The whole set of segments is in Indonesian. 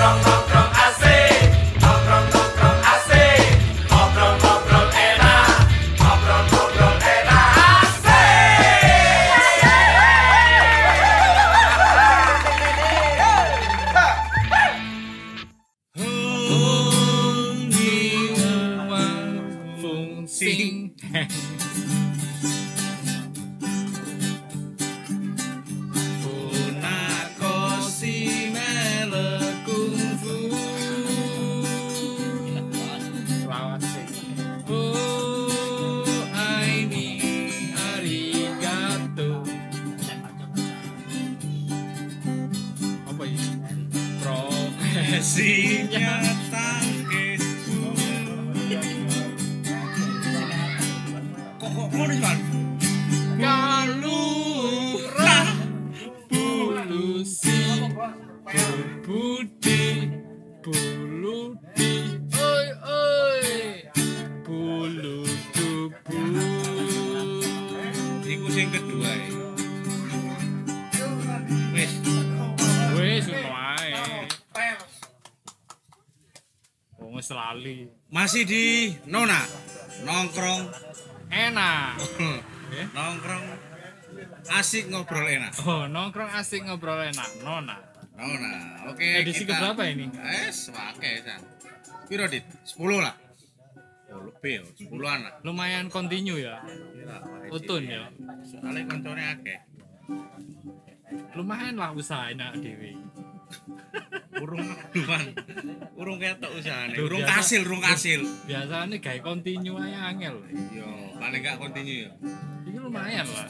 Nongkrong wong wis lali masih di Nona nongkrong enak nongkrong asik ngobrol enak. oh nongkrong asik ngobrol enak nona Nona, oke. Edisi kita- keberapa ini? Es, wake san. Piro dit? 10 lah. Oh, lebih ya, 10-an lah. lumayan kontinu ya utun ya Soalnya koncone akeh. lumayan lah usaha enak dewi Urung duman. Urung ketok usahane. Urung kasil, urung kasil. biasanya gawe kontinu aja angel Yo, paling gak kontinu ya. ini lumayan lah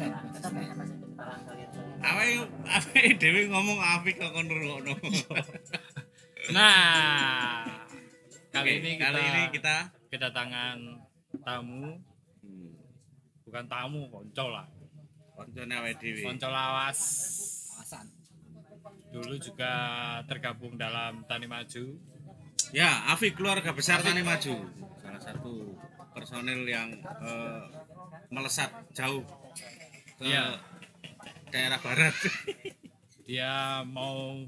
Awake awake dhewe ngomong apik kok kon ngrungokno. Nah, kali ini kita, kali ini kita kedatangan tamu, hmm, bukan tamu, konco lah, koncone awake dhewe. konco lawas. Dulu juga tergabung dalam Tani Maju. Ya, Afik keluarga besar Tani Maju. Salah satu personil yang eh, melesat jauh ke Iya. daerah barat. Dia mau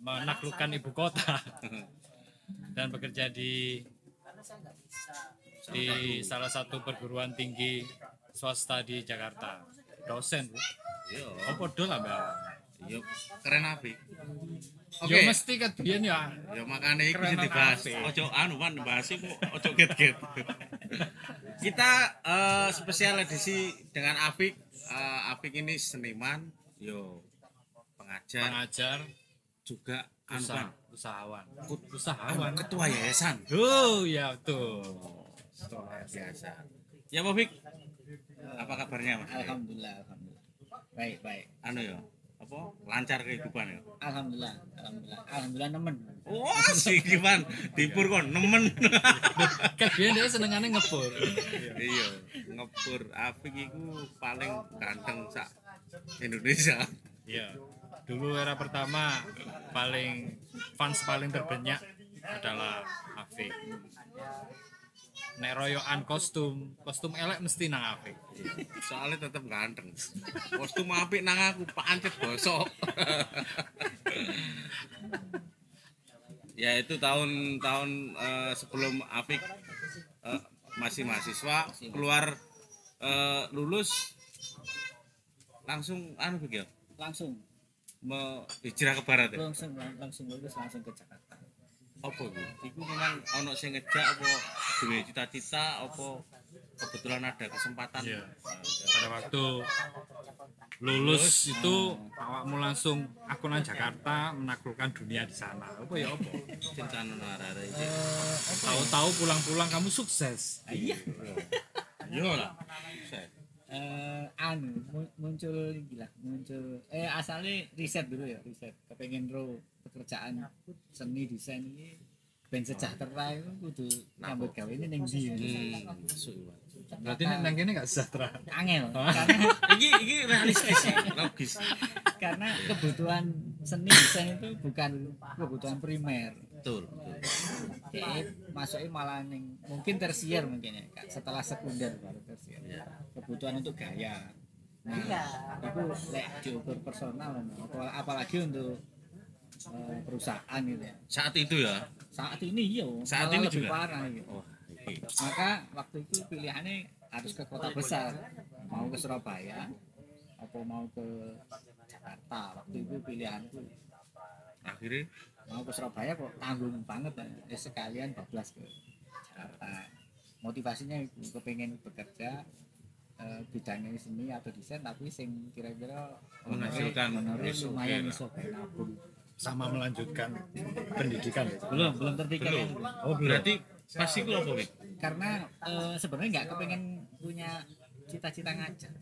menaklukkan ibu kota dan bekerja di di salah satu perguruan tinggi swasta di Jakarta. Dosen, Bu. Yo, Apa dol lah, Mbak? Yo keren Afik. Oke. Ya mesti kan biyen ya. Ya makanya itu Keren sing dibahas. Ojo anu man bahas iku ojo get-get. Kita eh, spesial edisi dengan Afik. Eh, Afik ini seniman, yo pengajar, Pengajar, juga usaha, anpan, usahawan. Kut- Usahawan. ketua yayasan. Oh, ya tuh. Luar biasa. Ya Pak Fik, apa kabarnya Mas? Alhamdulillah, alhamdulillah. Baik, baik. Anu ya, apa lancar kehidupan ya? Alhamdulillah, alhamdulillah. Alhamdulillah nemen. Wah, sih gimana? Dipur kon nemen. Kan biyen dia senengane ngepur. iya, ngepur Afik itu paling ganteng sak Indonesia. Iya. Dulu era pertama paling fans paling terbanyak adalah Afik. Nek royokan kostum, kostum elek mesti nang Afik. Soalnya tetep ganteng. Kostum apik nang aku pancet bosok. ya itu tahun-tahun eh, sebelum Afik eh, masih mahasiswa keluar eh, lulus langsung anu Fik ya Langsung, mau hijrah ke barat ya langsung, langsung lulus langsung ke Jakarta. apa itu? Iku memang ono sing ngejak apa duwe cita-cita apa kebetulan ada kesempatan Iya. Nah, Pada waktu lulus itu awakmu langsung aku nang Jakarta menaklukkan dunia di sana. Apa ya apa? cinta iki Eh, Tahu-tahu pulang-pulang kamu sukses. iya. yo lah Set. Eh, anu mu- muncul gila, muncul eh asalnya riset dulu ya, riset. Kepengen ro pekerjaan seni desain ini ben sejahtera itu kudu nyambut gawe ini ning ndi. hmm. Berarti nek nang kene gak sejahtera. angel. Karena iki iki realistis sih logis. Karena kebutuhan seni desain itu bukan kebutuhan primer. Betul Jadi masuknya malah neng mungkin tersier mungkin ya setelah sekunder baru tersier. Kebutuhan untuk gaya. Nah itu lek diukur personal apalagi untuk eh, perusahaan gitu ya. Saat itu ya. Saat ini iya, Saat malah ini lebih juga? parah gitu. Oh, iki. Maka waktu itu pilihannya harus ke kota besar, mau ke Surabaya atau mau ke Jakarta. Waktu itu pilihanku Akhirnya mau ke Surabaya kok tanggung banget ya. Eh, sekalian bablas ke Jakarta. Motivasinya itu kepengen bekerja eh, bidangnya seni atau desain tapi sing kira-kira Menghasilkan lumayan iso kayak nabung. Sama melanjutkan pendidikan belum belum terpikirkan belum. Oh, Berarti pas iku apa karena eh, sebenarnya nggak kepengen punya cita-cita ngajar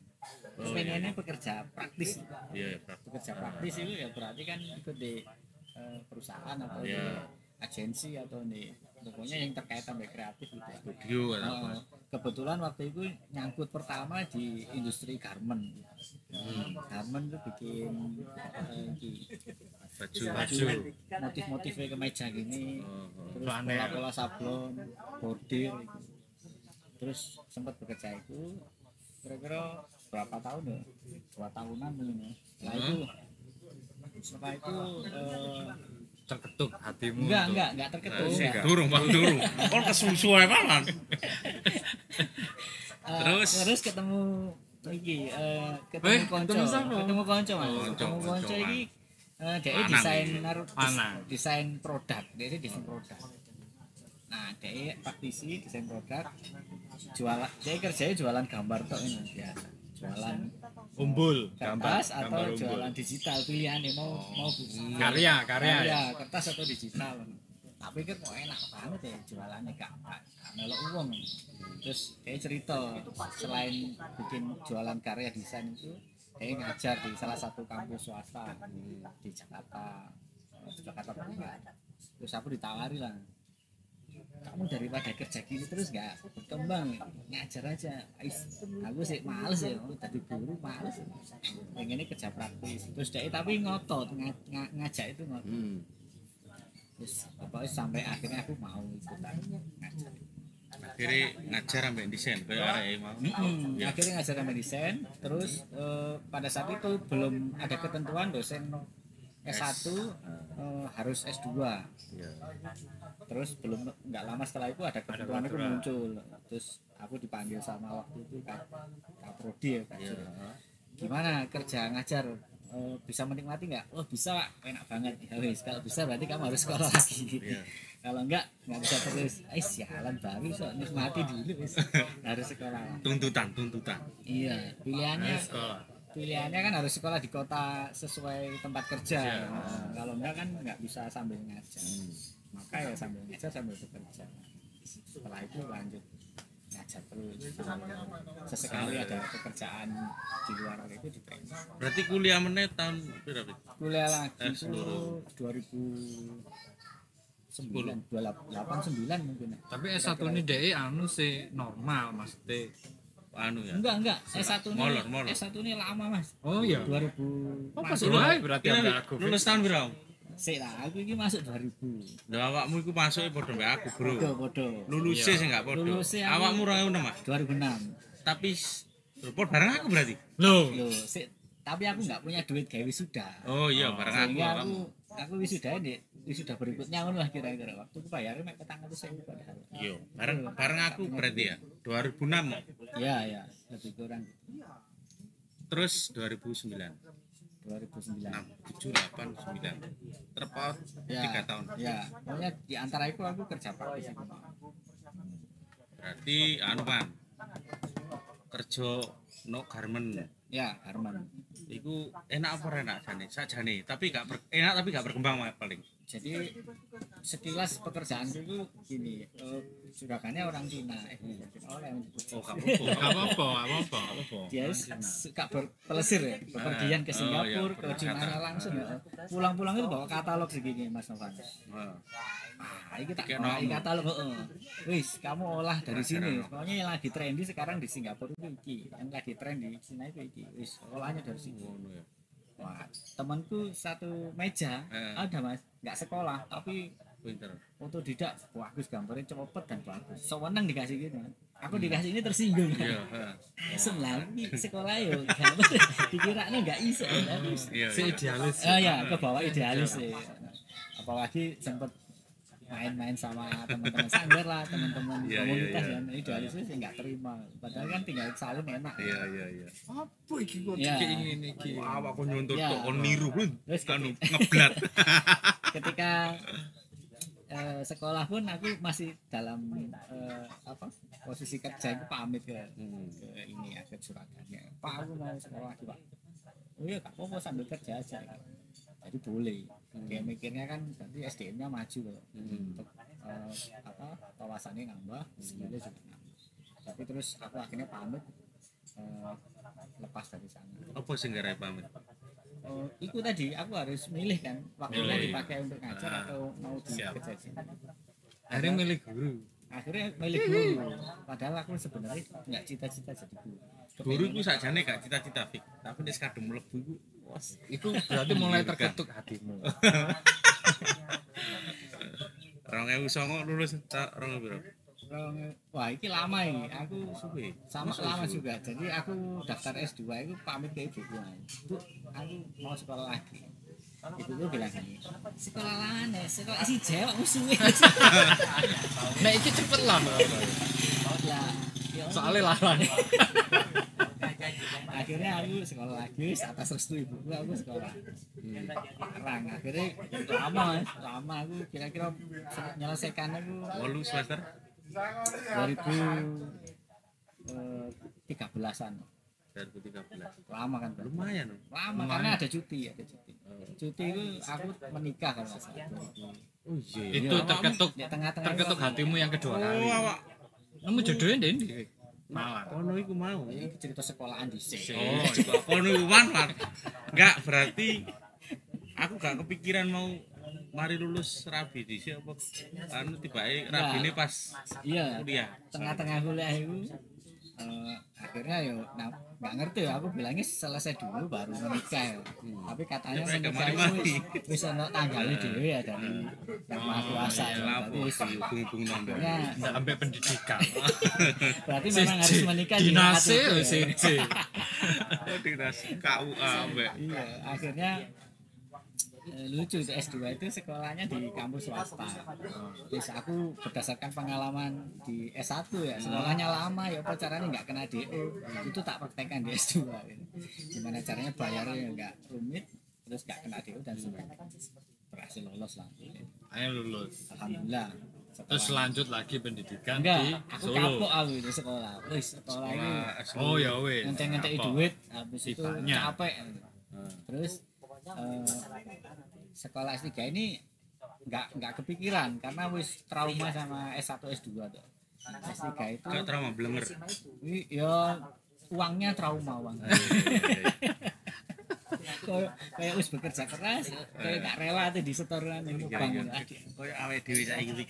Oh, pengennya bekerja praktis Iya, ya, Bro. bekerja praktis itu ya berarti kan ikut di eh, perusahaan atau di Iya. agensi atau di pokoknya yang terkait sama kreatif gitu ya. Studio atau apa? Eh, kebetulan waktu itu nyangkut pertama di industri garment Hmm. garment tuh bikin eh, di Baju. Baju. motif-motifnya kemeja gini Oh, oh. terus pola-pola sablon bordir gitu. terus sempat bekerja itu kira-kira berapa tahun ya dua tahunan ya setelah itu setelah itu eh, terketuk hatimu enggak untuk- enggak enggak terketuk Sih, enggak. durung, Bang, durung. Kon kesusu ae malan. Eh, Terus? terus ketemu iki eh, ketemu Eh, konco ketemu ketemu konco mas Konco, ketemu konco konco, iki eh, dia desain naruh- desain produk. Dia desain produk. Nah dia praktisi desain produk. Jualan dia kerjanya jualan gambar tok ini biasa jualan umbul. gambar kertas atau gambar umbul. jualan digital pilihannya mau mau karya karya ya? Karya kertas atau digital. Tapi kan kok enak banget ya jualannya gak gak gak melok uang. Terus dia cerita selain bikin jualan karya desain itu dia ngajar di salah satu kampus swasta di Jakarta. Di Jakarta Barat terus aku ditawari lah kamu daripada kerja gini terus nggak berkembang ngajar aja. Aku sih males ya jadi guru males. Pengennya kerja praktis. Terus dia tapi ngotot nga- nga- ngajak itu ngotot. Hmm. terus pokoknya sampai akhirnya aku mau ikutan ngajar Akhirnya ngajar ambek desain kayak arek mau. Ya. akhirnya ngajar sama desain terus eh, pada saat itu belum ada ketentuan dosen S1 eh, harus S2 Iya. terus belum nggak lama setelah itu ada ketentuan itu muncul terus aku dipanggil sama waktu itu kak kaprodi ya Kak. Juro. gimana kerja ngajar Eh, bisa menikmati nggak? Oh bisa enak banget. Ya wis kalau bisa berarti kamu harus sekolah lagi. Iya. kalau enggak nggak bisa terus. Eh sialan baru so nikmati dulu wis. Harus sekolah Tuntutan, tuntutan. iya pilihannya sekolah. pilihannya kan harus sekolah di kota sesuai tempat kerja. Nah, kalau enggak kan nggak bisa sambil ngajar. Maka ya sambil ngajar sambil bekerja. Setelah itu lanjut terus sesekali ada pekerjaan di luar itu di Berarti kuliah meneh tahun berapa? kuliah lagi Eh, itu seluruh. 2009 2008 mungkin ya. tapi S1 ini DE anu sih normal maksudnya Anu ya. enggak enggak S1 ini Molor, molor. S1 ini lama mas oh iya 2000 oh pas berarti aku lulus tahun berapa? Sih lah aku ini masuk 2000 Lah awakmu iku masuk padha mbek aku, Bro. bodoh bodoh Lulusnya Iya. sih enggak padha. Awakmu 2006, Mas. 2006 Tapi report bareng aku berarti. loh Loh, sih, tapi aku nggak punya duit kayak wisuda. Oh iya, Oh, bareng aku. Sehingga aku aku wisuda ini wisuda berikutnya ngono lah kira-kira waktu aku bayarnya mek petang itu saya padahal. Iya, bareng bareng aku berarti ya. 2006 Ya ya, lebih kurang terus 2009. 2009. 6, 7, 8, 9. Terpaut Ya, 3 tahun. Ya, pokoknya di antara itu aku kerja praktis. itu. Berarti anu kan. Kerja no garment. Ya, Arman. Iku enak apa enak jane? Sakjane, tapi gak ber- enak tapi gak berkembang paling. Jadi sekilas pekerjaanku itu gini, eh, juragannya orang Cina. Eh, oh, yang Oh, apa-apa. apa-apa, gak apa-apa. dia suka berpelesir ya bepergian ke Oh, Singapura iya, ke Cina langsung ya pulang-pulang itu bawa katalog segini Mas Novan Heeh. ah ini tak nomor. katalog heeh. wis kamu olah dari sini pokoknya yang lagi trendy sekarang di Singapura itu iki yang lagi tren di Cina itu iki wis olahnya dari sini. Wah temanku satu meja Eh. ada mas nggak sekolah tapi Pinter. otodidak bagus gambarnya cepet dan bagus sewenang dikasih gitu aku dikasih ini tersinggung Iya, heeh. Asem lah, ini sekolah yo gambar dikiranya nggak iso. tapi- Iya. Si iya. idealis. Oh ya, ke bawah idealis sih. apalagi sempet main-main sama teman-teman sanggar lah teman-teman Iya, iya, komunitas iya. yang idealisnya sih nggak terima padahal kan tinggal salin enak Iya iya iya. Apa iki kok Ya. kayak ngene iki? Wah, aku nyontot Ya. kok niru pun. Terus Anu ngeblat. ketika eh, sekolah pun aku masih dalam eh, apa posisi kerja itu pamit ke Hmm. ke ini ya ke Surabaya Pak aku mau sekolah lagi Pak oh iya gak apa-apa sambil kerja aja jadi boleh. Dia mikirnya kan berarti SDM nya maju loh. Hmm. untuk eh, apa wawasannya nambah skillnya juga nambah. Tapi terus aku akhirnya pamit eh, lepas dari sana. Apa sih nggak pamit? Oh, itu tadi aku harus milih kan waktunya Milih. dipakai untuk ngajar Ah, atau mau di kerja sini. Akhirnya milih guru. akhirnya milih guru. Padahal aku sebenarnya nggak cita-cita jadi guru. Guru itu sakjane gak cita-cita fik, tapi nek kadung mlebu iku. Was, itu berarti mulai terketuk hatimu. 2009 lulus ta 2000 piro? Rong- wah ini lama ini aku Suwe. sama Masa lama suwe? juga jadi aku daftar S2 itu pamit ke ibuku bu aku mau sekolah lagi ibuku bilang gini sekolah mana sekolah si Jawa musuhnya Nah, iki cepet lah. lah ya. Soalnya larang. Akhirnya aku sekolah lagi atas restu ibuku aku sekolah larang akhirnya lama lama aku kira-kira menyelesaikan aku 8 semester 2013an 2013. lama kan Bang? Lumayan. lama karena ada cuti ada cuti cuti itu aku menikah kan mas Oh iya. iya. Itu terketuk di tengah-tengah terketuk hatimu yang kedua kali. Oh, awak Kamu jodohnya ndi? Malang. kono iku mau. ini cerita sekolahan di sini Oh, kono iku manfaat. Enggak, berarti aku gak kepikiran mau mari lulus rabi di apa anu tiba rabi ini pas iya kuliah. tengah-tengah kuliah itu eh, akhirnya yo nah, nggak ngerti ya aku bilangnya selesai dulu baru menikah ya. tapi katanya Ya, menikah itu wis ono tanggalnya dhewe ya dari yang maha kuasa ya Lapo Berarti wis- hubung-hubung nambah. sampai pendidikan. berarti memang harus menikah di Dinase ya. Oh, dinas KUA iya akhirnya lucu itu S2 itu sekolahnya di kampus swasta terus aku berdasarkan pengalaman di S1 ya sekolahnya lama ya apa caranya nggak kena DO itu tak praktekkan di S2 gitu. gimana caranya bayarnya nggak rumit terus nggak kena DO dan sebagainya berhasil lolos lah Ayo lulus. alhamdulillah Terus Setelah- lanjut lagi pendidikan enggak di aku Solo. kapok aku itu sekolah terus sekolah ini Oh ya wes. ngenteng-ngenteng Apa? duit habis itu capek terus eh, sekolah S3 ini nggak nggak kepikiran karena wis trauma sama S1 S2 tuh S3 itu Gak trauma blenger. i- ya uangnya trauma uang kayak kayak wis bekerja keras kayak gak rela tuh di setoran ini Iya, bang iya. Kayak awake dhewe saiki iki.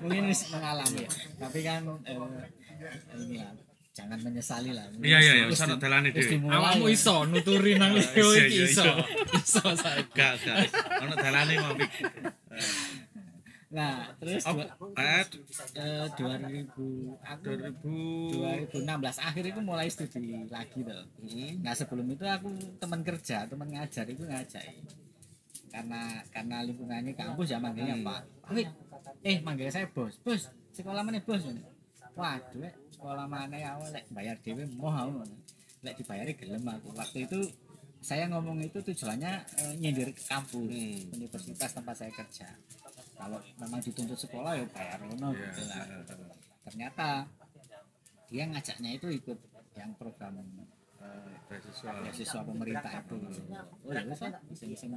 mungkin wis mengalami ya tapi kan eh, ini lah jangan menyesali lah Iya, iya, iya, di- dalane dhewe. Awakmu ya. iso nuturi nang Iya, Leo iya, iki iya. iso. Iso saiki. Gak, gak. Ono dalane mau. Nah, terus Apa? dua, Eh, eh, 2000 aku 2000 2016 akhir itu mulai studi lagi tuh. Hmm. Nah sebelum itu aku teman kerja, teman ngajar itu ngajari. Karena karena lingkungannya kampus ya manggilnya Hmm. Pak. Wih, eh manggil saya bos. Bos, sekolah mana bos? Waduh, Lek, sekolah mana ya awal lek bayar dewe mau ngono. Lek dibayari gelem aku. Waktu itu saya ngomong itu tujuannya eh, nyindir ke kampus Hmm. universitas tempat saya kerja. Kalau memang dituntut sekolah ya bayar ngono Iya, gitu lah iya, iya. ternyata dia ngajaknya itu ikut yang program eh, beasiswa. beasiswa pemerintah itu oh ya wis lah, iseng-iseng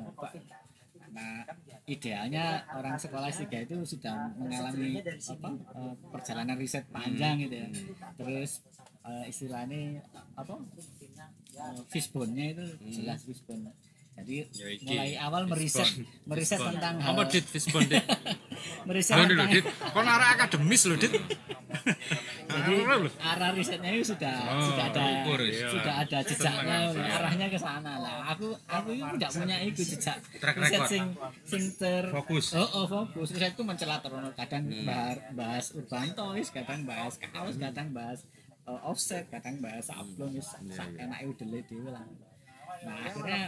karena idealnya orang sekolah S3 itu sudah mengalami apa eh, perjalanan riset panjang gitu ya. Terus eh, istilahnya apa eh, fishbone-nya itu jelas fishbone. Jadi Ya, mulai awal meriset meriset Fishbone. tentang apa dit Fishbone dit? Meriset Lho tentang dit. Kon arek akademis lho dit jadi arah risetnya itu sudah Oh, sudah ada ukur, iya. sudah ada jejaknya arahnya ke sana lah aku aku itu tidak punya itu jejak Track riset sing sing ter Fokus. oh, oh fokus riset itu mencela terus kadang Hmm. bahas, bahas urban toys kadang bahas kaos kadang bahas uh, offset kadang bahas upload wis Iya, sak iya. enake dhewe dhewe lah nah akhirnya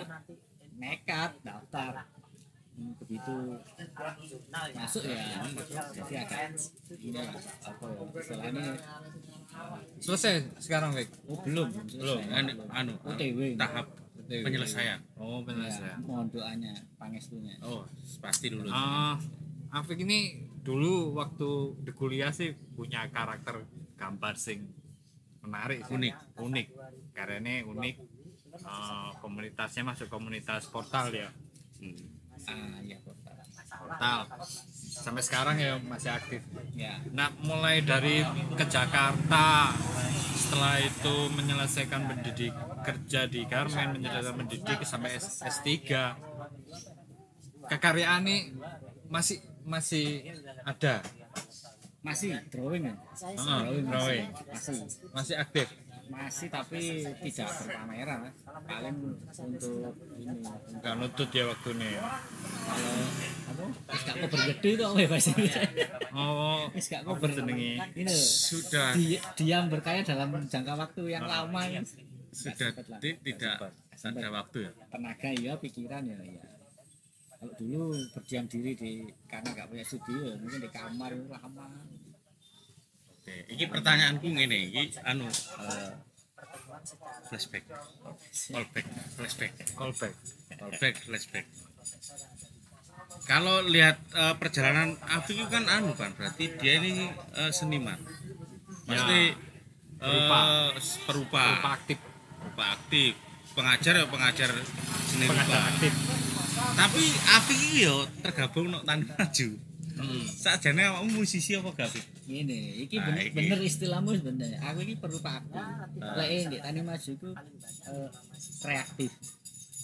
nekat daftar begitu masuk ya jadi agak ini apa ya istilahnya? Selesai sekarang, Wik. oh belum. Belum, anu, anu OTW tahap penyelesaian. Oh, ya, penyelesaian. mohon doanya pangestunya. Oh pasti dulu. Ah, Afik ini dulu waktu di kuliah sih punya karakter gambar sing menarik sih. Unik. unik. Karena unik. Ah, komunitasnya masuk komunitas portal ya. Hmm. Ah ya portal sampai sekarang ya masih aktif. Ya nah mulai dari ke Jakarta. Setelah itu menyelesaikan pendidik kerja di Garmen menyelesaikan pendidik sampai S, S3 kekaryaan ini masih masih ada? Masih drawing kan Ah, drawing. masih. Masih aktif masih tapi tidak berpameran Mas. paling untuk ini. Nggak nutut ya waktu ini ya. kalau apa? Wis gak kober gede ya Mas. Oh wis gak kober. Jenenge ini sudah. di- diam berkarya dalam jangka waktu yang lama ya sudah ti- tidak ada waktu ya? Tenaga ya pikiran ya ya kalau dulu berdiam diri di karena nggak punya studio mungkin di kamar lama ini pertanyaanku ngene iki anu eh, flashback. Callback. Flashback. Callback. Callback flashback. Kalau lihat eh, perjalanan Afik itu kan anu kan berarti dia ini eh, seniman. Pasti Perupa. eh, perupa. Lupa aktif. Perupa aktif. Pengajar ya pengajar seni rupa pengajar aktif. Tapi iki yo tergabung nok tani maju sakjane awakmu musisi apa gak Afik? ini iki Nah, bener, iki. bener istilahmu sebenarnya aku ini perlu pak aktif lek di tani maju itu eh, reaktif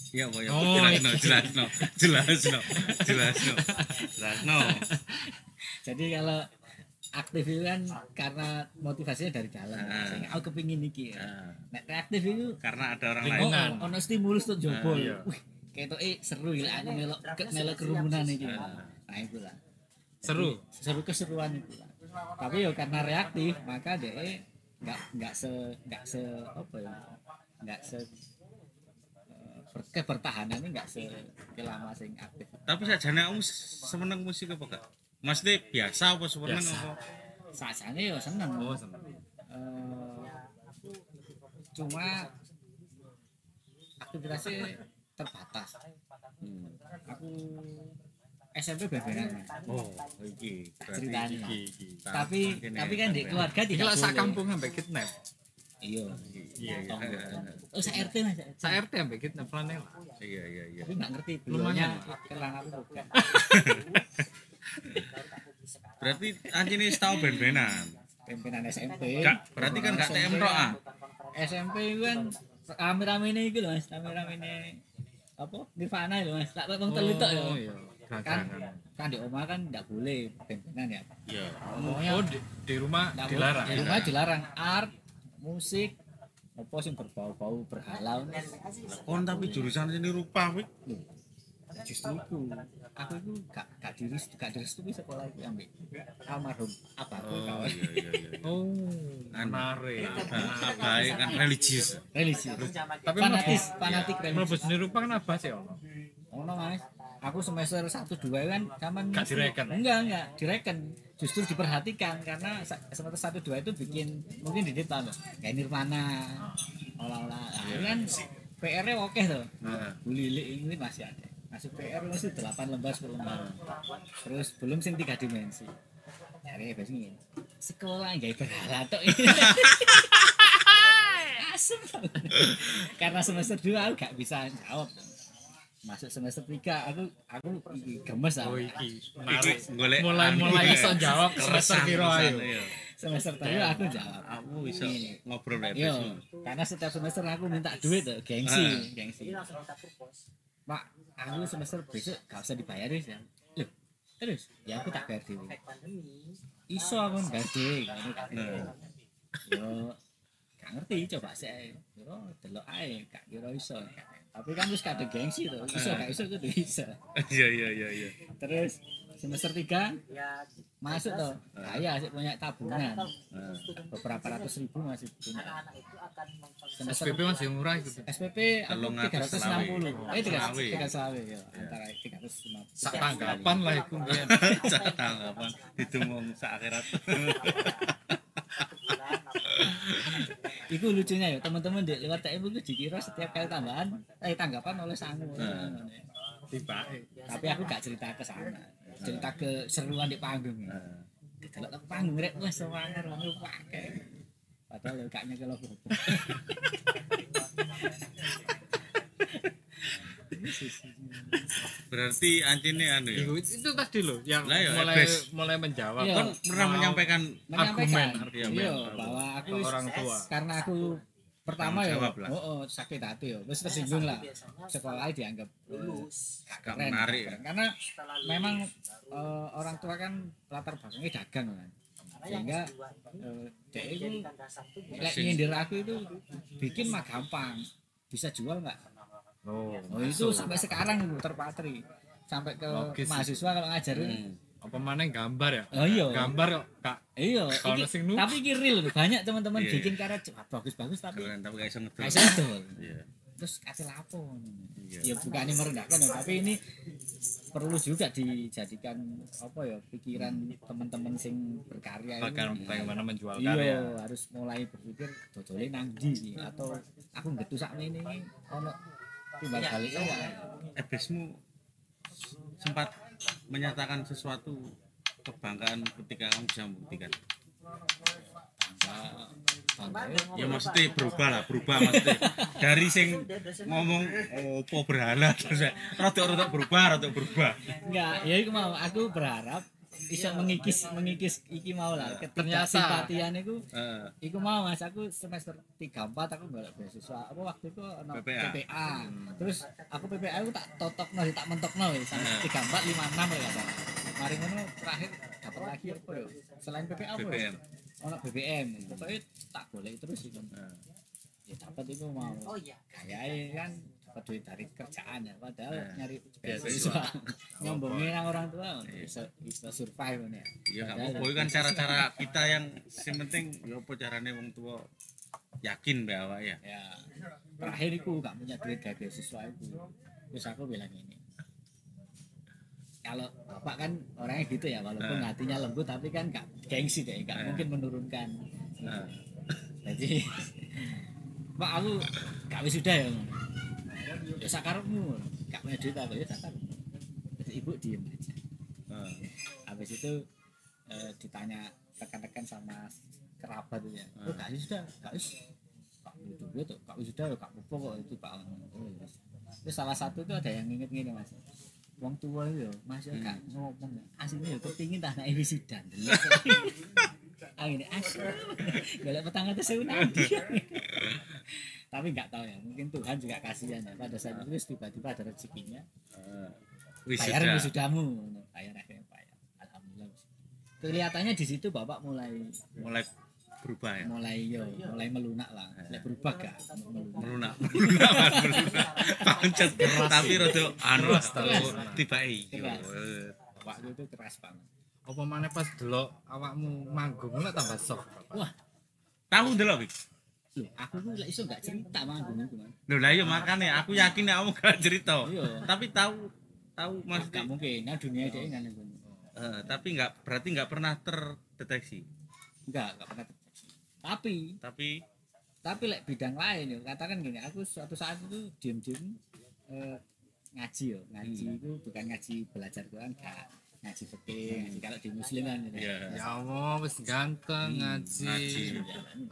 Iya, Pak, ya. Oh, jelasno, jelasno, jelasno, jelasno, jelasno. jadi kalau aktif itu kan karena motivasinya dari dalam Ah. Sing aku kepingin iki ya. Nah, Nek reaktif itu karena ada orang oh, lain. Lingkungan. ono stimulus tuh jebol Ah, iya. wih kayak eh seru ya aku melok melok kerumunan iki nah itu lah seru seru keseruan itu lah tapi ya karena reaktif maka dia nggak nggak se nggak se apa ya nggak se eh, ber- kebertahanannya nggak se lama sing aktif Tapi sakjane kamu seneng musik apa gak? Maksudnya biasa apa Biasa. apa? saasane ya seneng oh seneng Eh, cuma aktivitasnya terbatas Hmm. aku SMP beberan Oh, iki berarti ceritanya. iki iki tapi tapi kan di keluarga iki tidak lah sak kampung sampai kidnap. Iya. Iya, iya, iya, tonggo. oh sa RT mas sak RT sampai kidnap flanel iya, iya, iya. tapi nggak ngerti Lumayan. belumnya kelang aku bukan Berarti anjing ini tahu ben-benan. pimpinan SMP Gak, berarti kan gak TM tok ah. SMP kan rame-rame ini gitu mas. Rame-rame ini. Apa? Nirvana itu mas. Tak tahu telu tok ya. oh iya kan Gerakan. kan. di rumah kan tidak boleh pimpinan ya. Iya. Pokoknya oh di, di rumah dilarang. Di rumah dilarang. Art musik apa sing berbau-bau berhalau. Kon tapi jurusan seni rupa, Wik. justru itu aku itu gak gak diri gak direstui sekolah itu ambil almarhum abahku Oh, kawan. iya, iya, iya. oh. Nah, baik kan religius. religius. Tapi fanatis fanatik mlebu religius. Seni rupa kan apa sih ono? Ono mas aku semester satu dua kan zaman Gak direken? enggak enggak direken. Justru diperhatikan karena semester satu dua itu bikin mungkin di depan loh kayak Nirvana olah-olah. Nah, itu kan PR-nya oke tuh. Nah, Bulili ini masih ada. Masuk PR masih 8 lembar 10 lembar. Terus belum sing tiga dimensi. Jadi bahasa ini sekolah nggak berhala tok. Asem. Karena semester 2 aku gak bisa jawab masuk semester 3 aku aku iki gemes oh aku iki menarik golek mulai anu mulai ya. iso jawab semester piro ayo iya. semester 3 aku jawab Aku bisa Ini. ngobrol ya Yo, besok. karena setiap semester aku minta duit tuh, gengsi, Ah. gengsi. Pak, aku semester besok gak usah dibayarin ya. Loh, terus ya aku tak bayar dewe. Iso aku bayar kan. Nah. Yo, gak ngerti coba sih. Yo, delok ae, gak kira iso. Tapi kan terus kadang gengsi tuh, iso gak iso kudu iso. Iya, iya, iya, iya. Terus semester 3 masuk tuh kaya sih punya tabungan. Beberapa ratus ribu masih punya. semester SPP masih murah gitu SPP aku tiga atus ratus enam puluh. eh tiga tiga selawe ya antara tiga ratus lima puluh. Sak tanggapan lah itu. Cak tanggapan. Ditumong sak akhirat. Iku lucunya ya teman-teman di lewat TM itu dikira setiap kali tambahan eh tanggapan oleh sangu. Tiba tapi aku gak cerita ke sana. Cerita ke seruan di panggung. Eh, kalau ke panggung rek wes semangat orang lu pakai. Padahal ya kaknya kalau Berarti ancine anu ya. itu, itu tadi loh yang Lah ya, mulai Ebes. mulai menjawab Iya. Kon pernah Mau- menyampaikan menyampaikan argumen, iya argumen. bahwa aku ke orang tua karena aku pertama ya oh, oh, sakit hati ya terus tersinggung lah sekolah dianggap eh, gak keren, menarik. keren. karena memang eh, orang tua kan latar belakangnya dagang kan sehingga eh, dia itu nyindir aku itu bikin mah gampang bisa jual nggak oh, oh, itu sampai sekarang itu terpatri sampai ke Logis. mahasiswa kalau ngajarin Hmm. apa mana gambar ya oh iya gambar kok kak iya Kalau iki- sing nu- tapi iki real loh. banyak teman-teman Iya. bikin karya wah, bagus-bagus tapi Keren tapi gak iso ngedol. kayak sedol Iya. terus kasih lapo Iya. ya bukannya merendahkan ya tapi ini perlu juga dijadikan apa ya pikiran teman-teman sing berkarya ini. Bagan- bagaimana menjual iya karya harus mulai berpikir dodole nang ndi atau aku ngetu sak ini ono timbal baliknya ya Ebesmu sempat menyatakan sesuatu kebanggaan ketika kamu bisa membuktikan. ya. Ya maksudnya berubah lah, berubah maksudnya. Dari sing ngomong opo berhala terus rada-rada berubah, rada berubah. enggak ya itu mau aku berharap bisa mengikis mengikis iki mau lah Ternyata. ketidaksimpatian itu Eh, Iku mau mas, aku semester 3 4 aku golek beasiswa. Apa waktu itu ono PPA. PPA. Terus aku PPA aku tak totokno, tak mentokno wis sampai Hmm. 3 4 5 6 ya. Mari ngono terakhir dapat lagi apa ya? Selain PPA apa ya? BBM. Ono BBM. Pokoknya tak golek terus itu. Ya dapat itu mau. Kayae kan dapat duit dari kerjaan ya padahal Hmm. nyari Beasiswa. nyombongin orang tua bisa bisa survive ya. Iya. Itu kan cara-cara kita yang yang penting ya apa caranya wong tua yakin bahwa ya. ya terakhir itu gak punya duit dari beasiswa itu terus aku bilang ini kalau bapak kan orangnya gitu ya walaupun Nah. hatinya lembut tapi kan gak gengsi deh gak Nah. mungkin menurunkan Nah, jadi pak aku gak wisuda ya ya sakarmu gak punya duit apa ya Terus ibu diem aja. Eh, habis itu eh, ditanya rekan-rekan sama kerabat itu ya. Oh gak wisuda gak gak butuh duit tuh gak wisuda ya gak apa kok itu pak. Oh, ya terus salah satu itu ada yang inget gini mas. Wong tua itu ya, mas ya gak ngomong aslinya ya kepingin tak naik wisuda ah ini asli golek petang atas sewu nanti tapi nggak tahu ya mungkin Tuhan juga kasihan ya. Pada saat itu tiba-tiba ada rezekinya. Eh, bayar wisuda. wisudamu bayar akhirnya bayar. Alhamdulillah kelihatannya di situ bapak mulai mulai berubah ya. mulai yo mulai melunak lah. Mulai berubah gak? Melunak. Melunak, melunak, Mas, melunak. Pancet. Tapi rada anu Keras. tiba iya. Eh, waktu itu keras banget. Apa mana pas delok awakmu manggung lah tambah sok wah. Tahu ndelok, Bik. Loh aku tuh lek iso gak cerita manggung itu man Loh lah iya makanya aku yakin nek kamu gak cerita. Iya. Tapi tahu tahu Mas gak mungkin nah dunia dia kan itu eh, tapi nggak berarti nggak pernah terdeteksi. enggak enggak pernah terjadi tapi Tapi tapi lek bidang lain yo katakan gini aku suatu saat itu diem-diem eh, ngaji yo ngaji Hmm. itu bukan ngaji belajar Quran gak ngaji fikih ngaji kalau di muslim kan gitu. ya. Ya Allah wis ganteng ngaji. ngaji.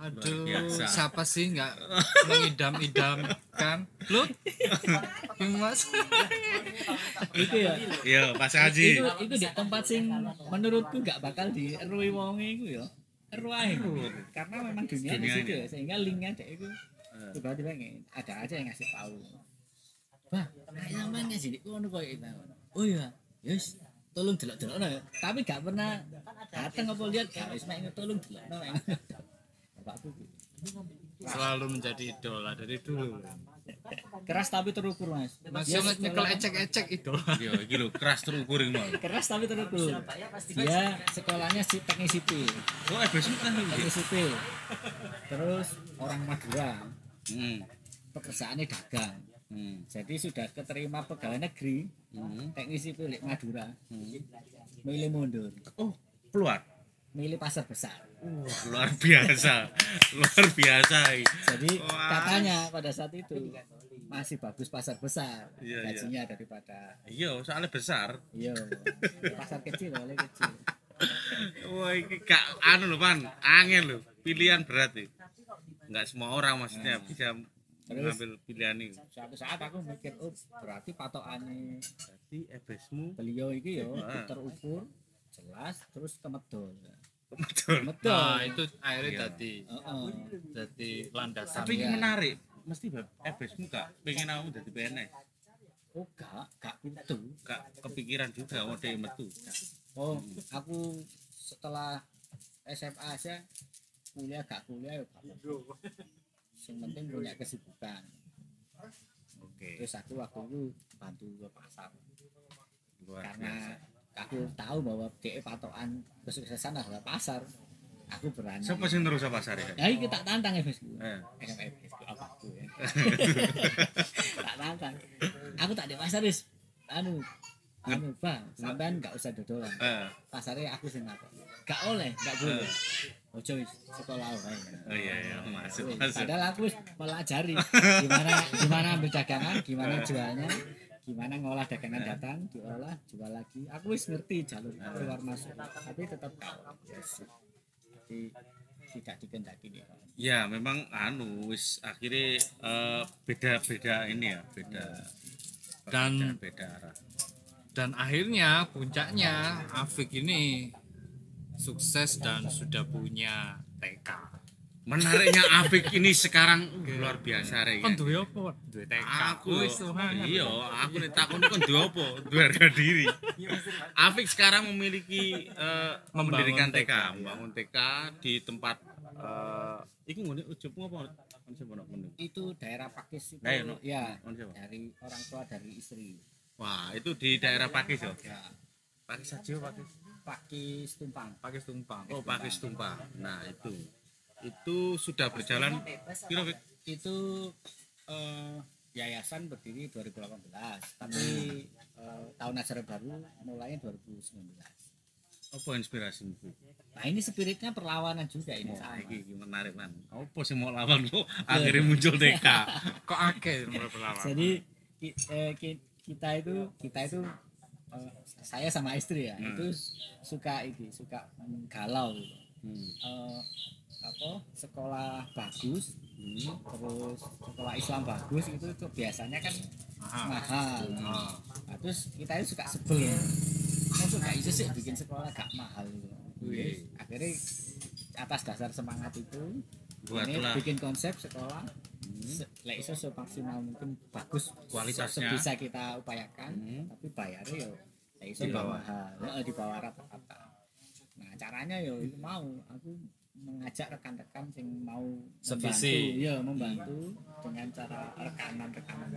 aduh biasa. siapa sih nggak mengidam-idamkan? Lu mas. Itu ya. Iya, pas itu ngaji. itu di tempat sing menurutku gak bakal dierui wong iku ya. Ae karena memang dunia di situ ya sehingga linknya dek itu Eh, tiba-tiba nge- ada aja yang ngasih tahu. Bah kayak sampean ngaji di kono koyo itu. Oh iya yes tolong delok-delok ya. Tapi gak pernah datang apa lihat gak wis mek tolong delok no bapakku gitu. selalu menjadi idola dari dulu. Keras tapi terukur mas. Masih Dia nyekel sekolah- ecek-ecek itu. Yo iki lho keras terukur iki mau. keras tapi terukur. Dia sekolahnya si teknik sipil. Oh, EBS kan teknik sipil. Terus orang Madura Hmm. pekerjaannya dagang Hmm. jadi sudah keterima pegawai negeri Hmm. teknik sipil di Madura milih mundur Oh, keluar. milih pasar besar Wah, luar biasa. luar biasa. jadi Wah. katanya pada saat itu masih bagus pasar besar Iya, iya. gajinya daripada Iya, soalnya besar. iya pasar kecil boleh kecil Wah, gak anu lho, Pan. Angel lho. Pilihan berat iki. Enggak semua orang maksudnya bisa mengambil pilihan ini. suatu saat aku mikir oh berarti patokannya Jadi EBSmu beliau itu ya Ah. terukur jelas terus kemedol betul. kemedol Nah, itu akhirnya Iya. jadi Heeh. jadi landasan. Tapi ini Iya. menarik. Mesti Bab, EBSmu gak pengen aku jadi PNS. oh gak gak itu Gak kepikiran juga mau dia metu. oh aku setelah SMA aja kuliah gak kuliah ya gak. Yang penting punya kesibukan. Oke, terus aku waktu itu bantu ke pasar. Luar karena biasa. aku tahu bahwa DE patokan kesuksesan adalah pasar. Aku berani. Siapa sih terus apa pasar ya? ya iki tak tantang ya Bos. Eh. Eh, apa aku ya? Tak tantang. Aku tak di pasar wis anu anu bang sampean gak usah dodolan. Eh, pasarnya aku sing ngapa gak oleh gak boleh ojo wis sekolah wae. Oh iya iya, masuk masuk. padahal aku wis pelajari gimana gimana ambil dagangan gimana jualnya gimana ngolah dagangan datang diolah jual lagi. Aku wis ngerti jalur keluar masuk. Tapi tetap yes. jadi tidak dikendaki nih Ya memang anu wis akhirnya eh, beda-beda ini ya, beda Dan- beda arah. Dan akhirnya puncaknya Afik ini sukses dan sudah punya TK. Menariknya Afik ini sekarang uh, luar biasa rek. Kan duwe apa? Duwe TK. Aku Wis tuhan. iya, aku nih takut kan dua apa? Dua harga diri. Afik sekarang memiliki eh, Membangun mendirikan TK, ya. membangun TK di tempat eh iki ngene ujungmu apa? Kon itu daerah Pakis itu Nah, iya, no. ya dari orang tua dari istri Wah, itu di daerah Pakis ya. ya Pakis aja Pakis. Pakis Tumpang Pakai tumpang. Oh, Pakis Tumpah. Nah, itu. Itu sudah berjalan kira itu eh, yayasan berdiri 2018 tapi eh, tahun ajaran baru mulainya 2019 apa inspirasi itu? nah ini spiritnya perlawanan juga ini Wah, sama iki iki menarik man. Apa sih mau lawan kok akhirnya muncul TK? Kok akeh mulai perlawan. jadi ki- eh, ki- kita itu kita itu eh, saya sama istri ya Hmm. itu suka ini suka galau gitu. Hmm. Eh, apa sekolah bagus Hmm. terus sekolah Islam bagus itu tuh biasanya kan Mahal. mahal Ah. Nah, terus kita itu suka sebel Masuk gak itu sih bikin sekolah gak mahal gitu. Akhirnya atas dasar semangat itu ini Buatlah bikin konsep sekolah se- lek iso semaksimal mungkin bagus Kualitasnya. bisa kita upayakan Hmm. tapi bayarnya yo iso Di bawah. mahal di bawah rata-rata nah caranya yo itu mau aku mengajak rekan-rekan yang mau Sevisi. membantu, ya membantu dengan cara rekanan-rekanan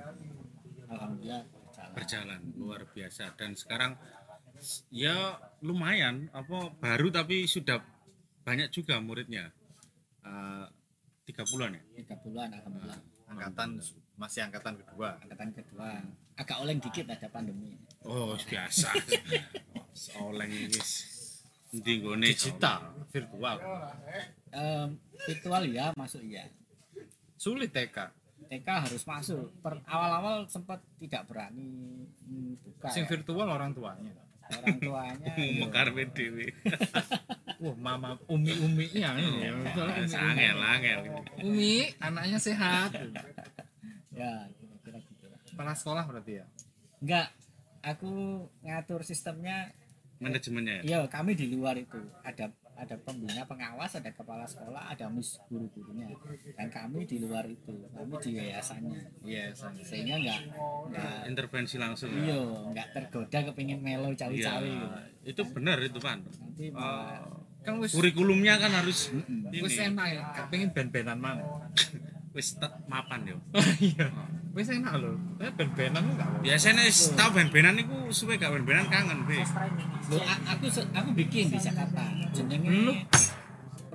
alhamdulillah berjalan. berjalan luar biasa dan sekarang ya lumayan apa baru tapi sudah banyak juga muridnya Eh, tiga bulan ya tiga bulan alhamdulillah Angkatan masih angkatan kedua. angkatan kedua agak oleng dikit ada pandemi oh biasa oleng guys di Digital, virtual. Em, virtual ya masuk ya Sulit TK. TK harus masuk per awal-awal sempat tidak berani buka Sing ya. virtual orang tuanya. orang tuanya ya. mekar dewe Wah, mama umi-uminya ini ya. Angel angel Umi, anaknya sehat. ya kira-kira gitu Kepala sekolah berarti ya. enggak aku ngatur sistemnya manajemennya ya iya kami di luar itu ada ada pembina pengawas ada kepala sekolah ada mis guru-gurunya dan kami di luar itu kami di yayasannya Iya, sama. sehingga enggak enggak intervensi langsung ya. iya enggak tergoda kepingin melo Iya, cawi-cawi gitu. itu benar itu pan nanti malah Kan wis kurikulumnya kan harus wis ini enak ya. Gak pengen ben-benan mana. wis mapan yo Iya. Wis enak lho. Ben-benan lu gak apa. Biasanya wis tau ben-benan iku suwe gak ben-benan kangen, Be. Aku aku bikin di Jakarta jenenge?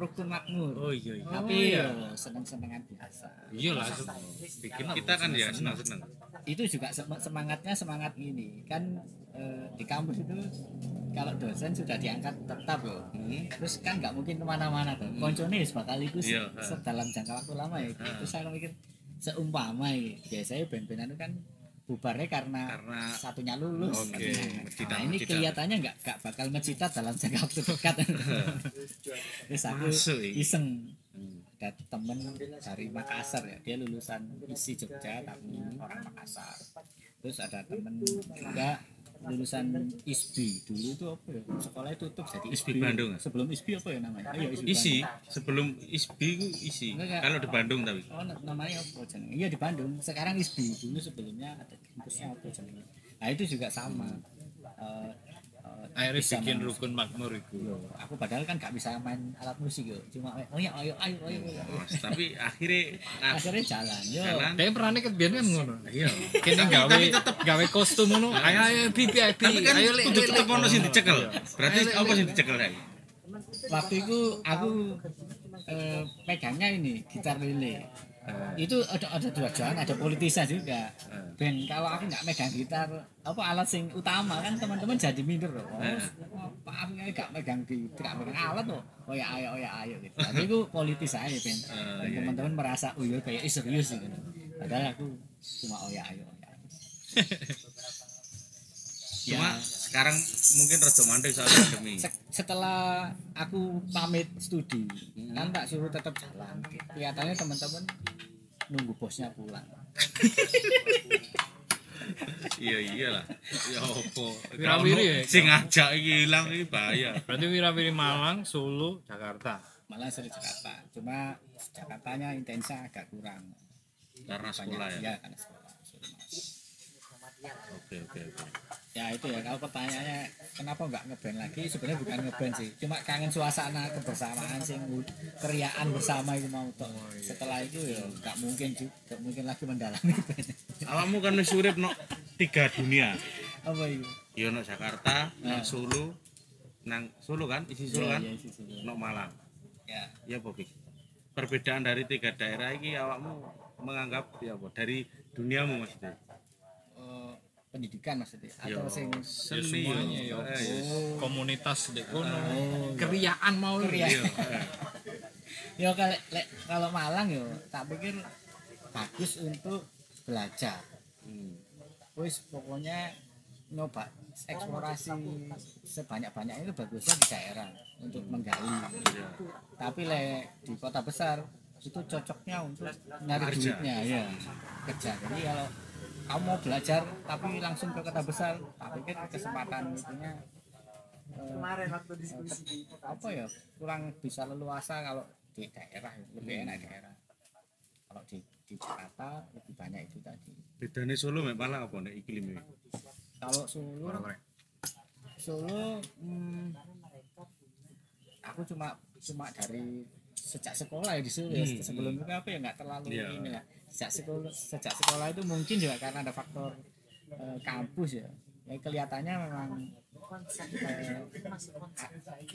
Rukun Makmur Oh iya iya. tapi Oh, iya. yo seneng-senengan biasa Iya lah. Bikin Kita kan ya senang-senang. itu juga sem- semangatnya semangat ini kan eh, di kampus itu kalau dosen sudah diangkat tetap loh Hmm. terus kan nggak mungkin ke mana-mana tuh koncone wis bakal iku se- Iya, ha. se- dalam jangka waktu lama ya Ha. terus saya mikir seumpama ya biasanya band-bandan itu kan bubarnya karena, Karena satunya lulus. Oke, Nah, mencitat, ini mencitat. kelihatannya nggak nggak bakal mencitat dalam jangka waktu dekat. Terus aku iseng. Ada temen dari Makassar ya dia lulusan ISI Jogja tapi orang Makassar. Terus ada temen juga lulusan ISBI dulu itu apa ya sekolahnya tutup jadi ISBI Bandung, ya? sebelum ISBI apa ya namanya oh, iya, ISBI Isi Bandung. sebelum ISBI ku isi. Enggak. Kalau di Bandung tapi. oh na- namanya apa jenenge iya di Bandung sekarang ISBI dulu sebelumnya ada kampusnya apa jenenge nah itu juga sama Eh, eh, Akhirnya bisa bikin rukun makmur itu. Yo, aku padahal kan gak bisa main alat musik yo cuma oh ya ayo ayo ayo, ayo. Oh, tapi akhirnya akhirnya jalan yo jalan. Kayak perannya kan biar kan ngono. Iya. Kene gawe gawe kostum ngono. Ayo ayo pipi ayo Tapi kan ayo kudu tetep ono sing dicekel. Iya. Berarti Ayo, apa sing dicekel lagi? waktu itu aku eh, pegangnya ini gitar lele itu ada ada dua jalan ada politisnya juga. Ben kalau aku nggak megang gitar apa alat sing utama kan teman-teman jadi minder loh. Oh, Eh. pak aku nggak megang di nggak megang alat loh. Oh ya ayo oh ya ayo gitu. Tapi itu politis aja ben. Dan iya, teman-teman merasa oh iya kayak "Ih, serius gitu. Padahal aku cuma oh ya ayo oh ya ayo. Cuma Ya. sekarang mungkin rada mandek soal pandemi. Se- setelah aku pamit studi kan tak suruh tetap jalan. Kelihatannya teman-teman nunggu bosnya pulang Iya iyalah. Ya opo. Wirawiri ya? Sing ngajak iki ilang iki bahaya. Berarti wirawiri Malang, Solo, Jakarta. malah sering Jakarta cuma Jakartanya intensnya agak kurang Karena sekolah ya. ya karena sekolah. Oke oke oke. Ya itu ya kalau pertanyaannya kenapa nggak ngeband lagi sebenarnya bukan ngeband sih cuma kangen suasana kebersamaan sih keriaan bersama itu mau toh setelah itu ya nggak mungkin juga nggak mungkin lagi mendalami band Awakmu kan wis urip no tiga dunia. apa itu Ya no Jakarta, nang Solo, nang Solo kan, isi Solo Ya, kan, ya, Solo. no Malang. ya Ya Bobby. Perbedaan dari tiga daerah ini awakmu menganggap ya apa? Dari duniamu maksudnya. Pendidikan maksudnya Ya, atau sing seni semuanya ya. Eh, ya. Komunitas di kono. Oh, Keriaan mau ya kalau lek- kalau Malang yo tak pikir bagus untuk belajar. Hmm. wis pokoknya nyoba eksplorasi sebanyak-banyaknya itu bagusnya di daerah untuk menggali. Iya. tapi le di kota besar itu cocoknya untuk nyari duitnya ya. Kerja. Jadi kalau kamu mau belajar tapi langsung ke kota besar tak pikir kesempatan itunya kemarin waktu diskusi apa ya kurang bisa leluasa kalau di daerah lebih enak di daerah kalau di di Jakarta lebih banyak itu tadi Bedanya Solo mek Malang apa nek iklimnya? kalau Solo Solo hmm, aku cuma cuma dari sejak sekolah ya di Solo ya. Hmm, sebelum itu apa ya nggak terlalu Iya. ini lah sejak sekolah sejak sekolah itu mungkin juga karena ada faktor eh, kampus ya. Ya kelihatannya memang eh,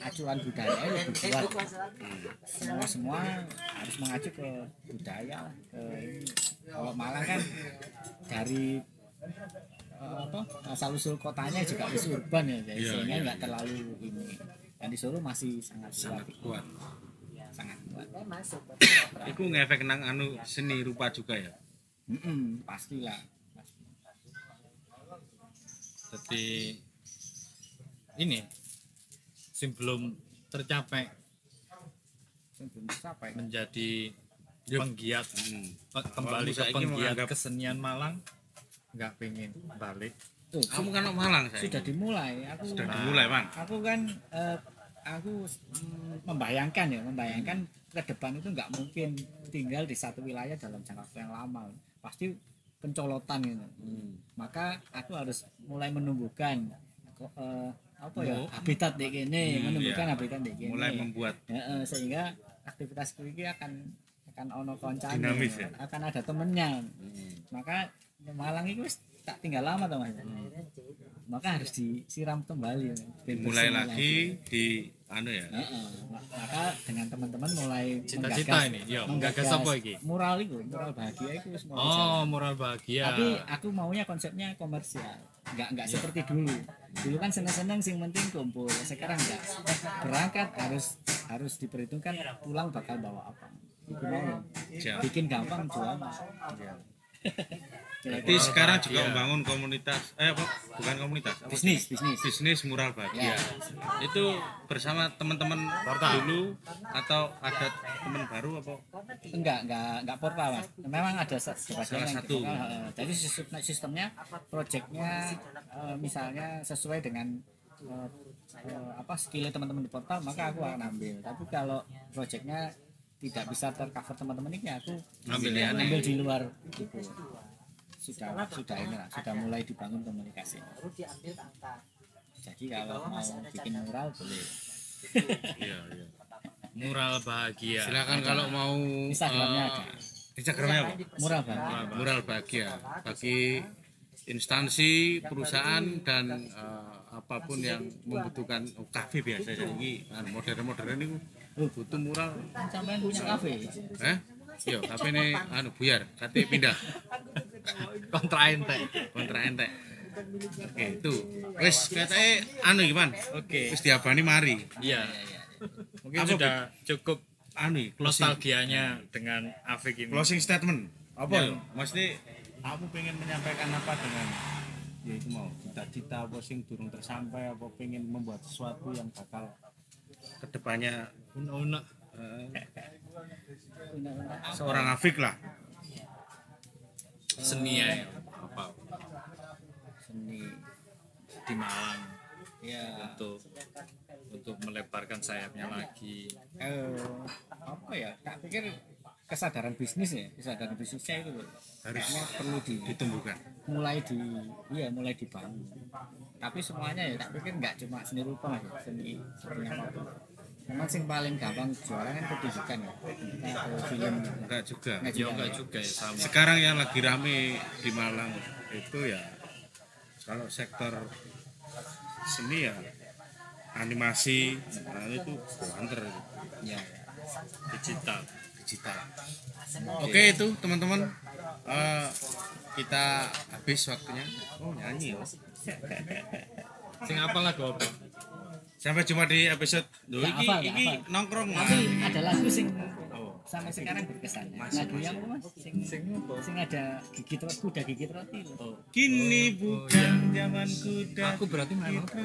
acuan budaya lebih kuat semua semua harus mengacu ke budaya lah ke ini. kalau Malang kan dari eh, apa asal usul kotanya juga wis urban ya jadi Iya, sehingga iya, nggak terlalu ini. Dan di Solo masih sangat Sangat kuat kuat. Iku ngefek nang anu seni rupa juga ya. Mm-mm, pastilah pasti. Jadi ini sebelum tercapai Sing belum tercapai menjadi Yup. penggiat Hmm. kembali ke penggiat kesenian Malang nggak pengen balik Tuh, Kamu kan nang Malang saya. sudah dimulai aku Sudah dimulai, Bang. aku kan eh, aku mm, membayangkan ya membayangkan ke depan itu nggak mungkin tinggal di satu wilayah dalam jangka waktu yang lama. Pasti pencolotan gitu. Hmm. maka aku harus mulai menumbuhkan eh, apa ya habitat di kene Hmm, menumbuhkan iya. habitat di kene. Mulai membuat. Ya, eh, sehingga aktivitas ini akan akan ono Dinamis ya? akan ada temennya. Hmm. maka Malang itu tak tinggal lama tau mas. Maka harus disiram kembali. Biar mulai bersih lagi. di anu ya? Heeh. maka dengan teman-teman mulai Cita-cita ini, yo, menggagas apa iki? mural itu mural bahagia itu wis mulai Oh, jalan. moral bahagia. tapi aku maunya konsepnya komersial. Nggak nggak seperti dulu. Dulu kan seneng-seneng sing penting kumpul. Sekarang nggak. Berangkat harus harus diperhitungkan pulang bakal bawa apa. Itu mau bikin gampang jual Jadi sekarang juga membangun komunitas, eh apa? Bukan komunitas, apa? bisnis bisnis bisnis mural bahagia. Ya. Itu bersama teman-teman dulu atau ada teman baru apa? enggak enggak enggak portal mas memang ada sebagian Salah yang satu. portal, jadi sistem- sistemnya projectnya eh, misalnya sesuai dengan eh, eh, apa skillnya teman-teman di portal maka aku akan ambil tapi kalau projectnya tidak bisa tercover teman-teman ini aku Ambil ambil di luar gitu. Sudah sudah ini lah sudah mulai dibangun komunikasi. Jadi kalau mau bikin mural boleh. Iya, iya. Mural bahagia. Silakan kalau mau Instagramnya eh, ada. Instagramnya apa? mural banget Mural bahagia. Bagi instansi, perusahaan dan eh, apa pun yang membutuhkan oh, kafe biasa jadi ini modern-modern ini butuh mural. Sampai punya kafe. Eh? Yo kafe ini anu buyar kate pindah Kontra ente. kontra ente oke itu wis katanya anu gimana Oke. wis diabani mari Iya. Mungkin Apa, sudah cukup anu closing, nostalgianya dengan Afik ini. closing statement apa Ya. ya mesti kamu pengen menyampaikan apa dengan ya itu mau cita-cita apa sing durung tersampai apa pengen membuat sesuatu yang bakal ke depannya Unek-unek. seorang Afik lah seni ya apa? Seni di Malang. Ya. Untuk untuk melebarkan sayapnya lagi. Eh, apa ya? Tak pikir kesadaran bisnis ya? Kesadaran bisnisnya itu harusnya perlu di, ditumbuhkan. mulai di iya mulai dibangun. Tapi semuanya ya tak pikir nggak cuma seni rupa ya seni seni apa pun memang sing paling gampang jualan kan pendidikan ya? Pendidikan atau film. Enggak juga. Nggak ya juga enggak juga ya sama. Sekarang yang lagi rame di Malang itu ya kalau sektor seni ya animasi. Nah itu banter. Ya, ya. digital. Digital. Oke itu teman-teman. Eh, kita habis waktunya. Oh nyanyi ya sing apa lagu apa sampai jumpa di episode Duh, iki, hafal. nongkrong tapi ada lagu sing Oh. sampai sekarang berkesan. Lagu yang apa mas? Sing sing apa? sing ada gigit roti kuda gigit roti. Loh. oh. Kini Oh, bukan zaman kuda aku berarti main apa